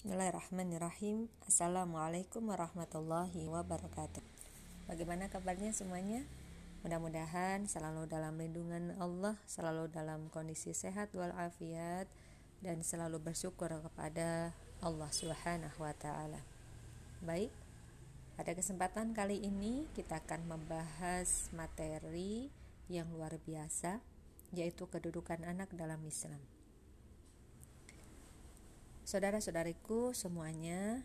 Bismillahirrahmanirrahim. Assalamualaikum warahmatullahi wabarakatuh. Bagaimana kabarnya semuanya? Mudah-mudahan selalu dalam lindungan Allah Selalu dalam kondisi sehat walafiat Dan selalu bersyukur kepada Allah subhanahu wa ta'ala. Baik, pada kesempatan kali ini kita akan membahas materi yang luar biasa Yaitu kedudukan anak dalam Islam Saudara-saudariku semuanya,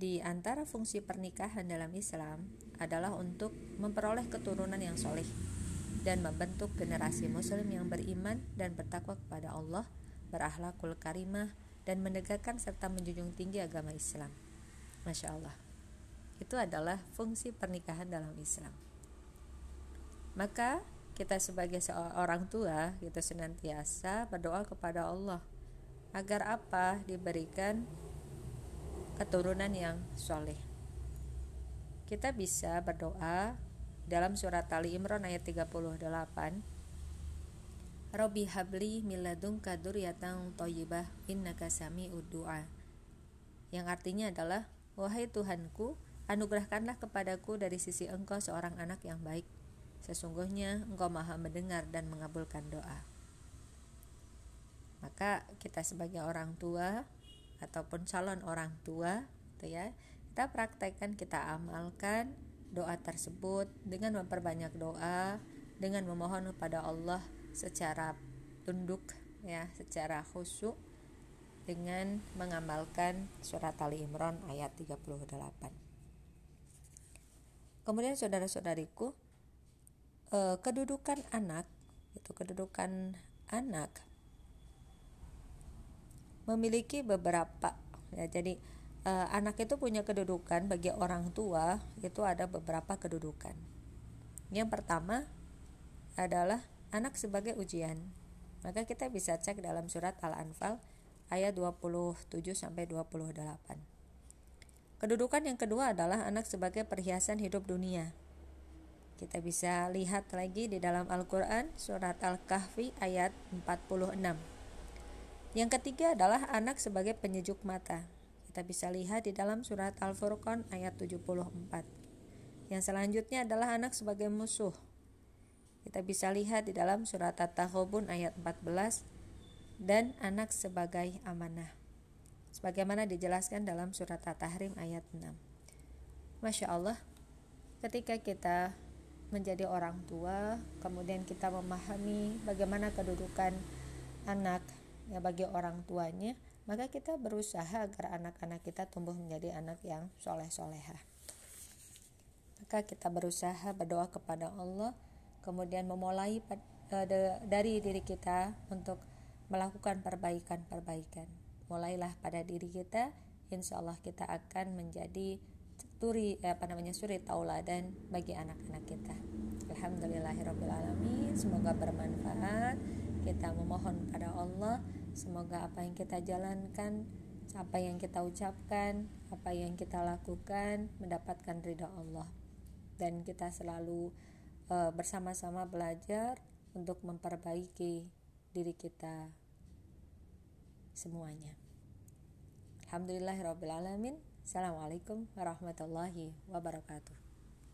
di antara fungsi pernikahan dalam Islam adalah untuk memperoleh keturunan yang soleh dan membentuk generasi muslim yang beriman dan bertakwa kepada Allah, berakhlakul karimah, dan menegakkan serta menjunjung tinggi agama Islam. Masya Allah. Itu adalah fungsi pernikahan dalam Islam. Maka kita sebagai seorang tua kita senantiasa berdoa kepada Allah agar apa? Diberikan keturunan yang soleh. Kita bisa berdoa dalam surat Ali Imran ayat 38 Robi habli miladung kaduriyatang toyibah innaka sami du'a. Yang artinya adalah wahai Tuhanku anugerahkanlah kepadaku dari sisi engkau seorang anak yang baik. Sesungguhnya engkau maha mendengar dan mengabulkan doa maka kita sebagai orang tua ataupun calon orang tua gitu ya kita praktekkan kita amalkan doa tersebut dengan memperbanyak doa dengan memohon kepada Allah secara tunduk ya secara khusyuk dengan mengamalkan surat Ali Imran ayat 38 kemudian saudara-saudariku eh, kedudukan anak itu kedudukan anak memiliki beberapa. Ya jadi uh, anak itu punya kedudukan bagi orang tua itu ada beberapa kedudukan. Yang pertama adalah anak sebagai ujian. Maka kita bisa cek dalam surat Al-Anfal ayat 27 sampai 28 kedudukan yang kedua adalah anak sebagai perhiasan hidup dunia. Kita bisa lihat lagi di dalam Al-Quran surat Al-Kahfi ayat 46 yang ketiga adalah anak sebagai penyejuk mata. Kita bisa lihat di dalam surat Al-Furqan ayat 74. Yang selanjutnya adalah anak sebagai musuh. Kita bisa lihat di dalam surat At-Tahobun ayat 14 dan anak sebagai amanah. Sebagaimana dijelaskan dalam surat At-Tahrim ayat 6. Masya Allah, ketika kita menjadi orang tua, kemudian kita memahami bagaimana kedudukan anak ya bagi orang tuanya maka kita berusaha agar anak-anak kita tumbuh menjadi anak yang soleh soleha maka kita berusaha berdoa kepada Allah kemudian memulai e, dari diri kita untuk melakukan perbaikan-perbaikan. Mulailah pada diri kita insya Allah kita akan menjadi turi apa namanya suri tauladan bagi anak-anak kita. Alhamdulillahirobbilalamin semoga bermanfaat kita memohon pada Allah Semoga apa yang kita jalankan, apa yang kita ucapkan, apa yang kita lakukan mendapatkan ridha Allah. Dan kita selalu uh, bersama-sama belajar untuk memperbaiki diri kita semuanya. Alhamdulillahirabbil alamin. Assalamualaikum warahmatullahi wabarakatuh.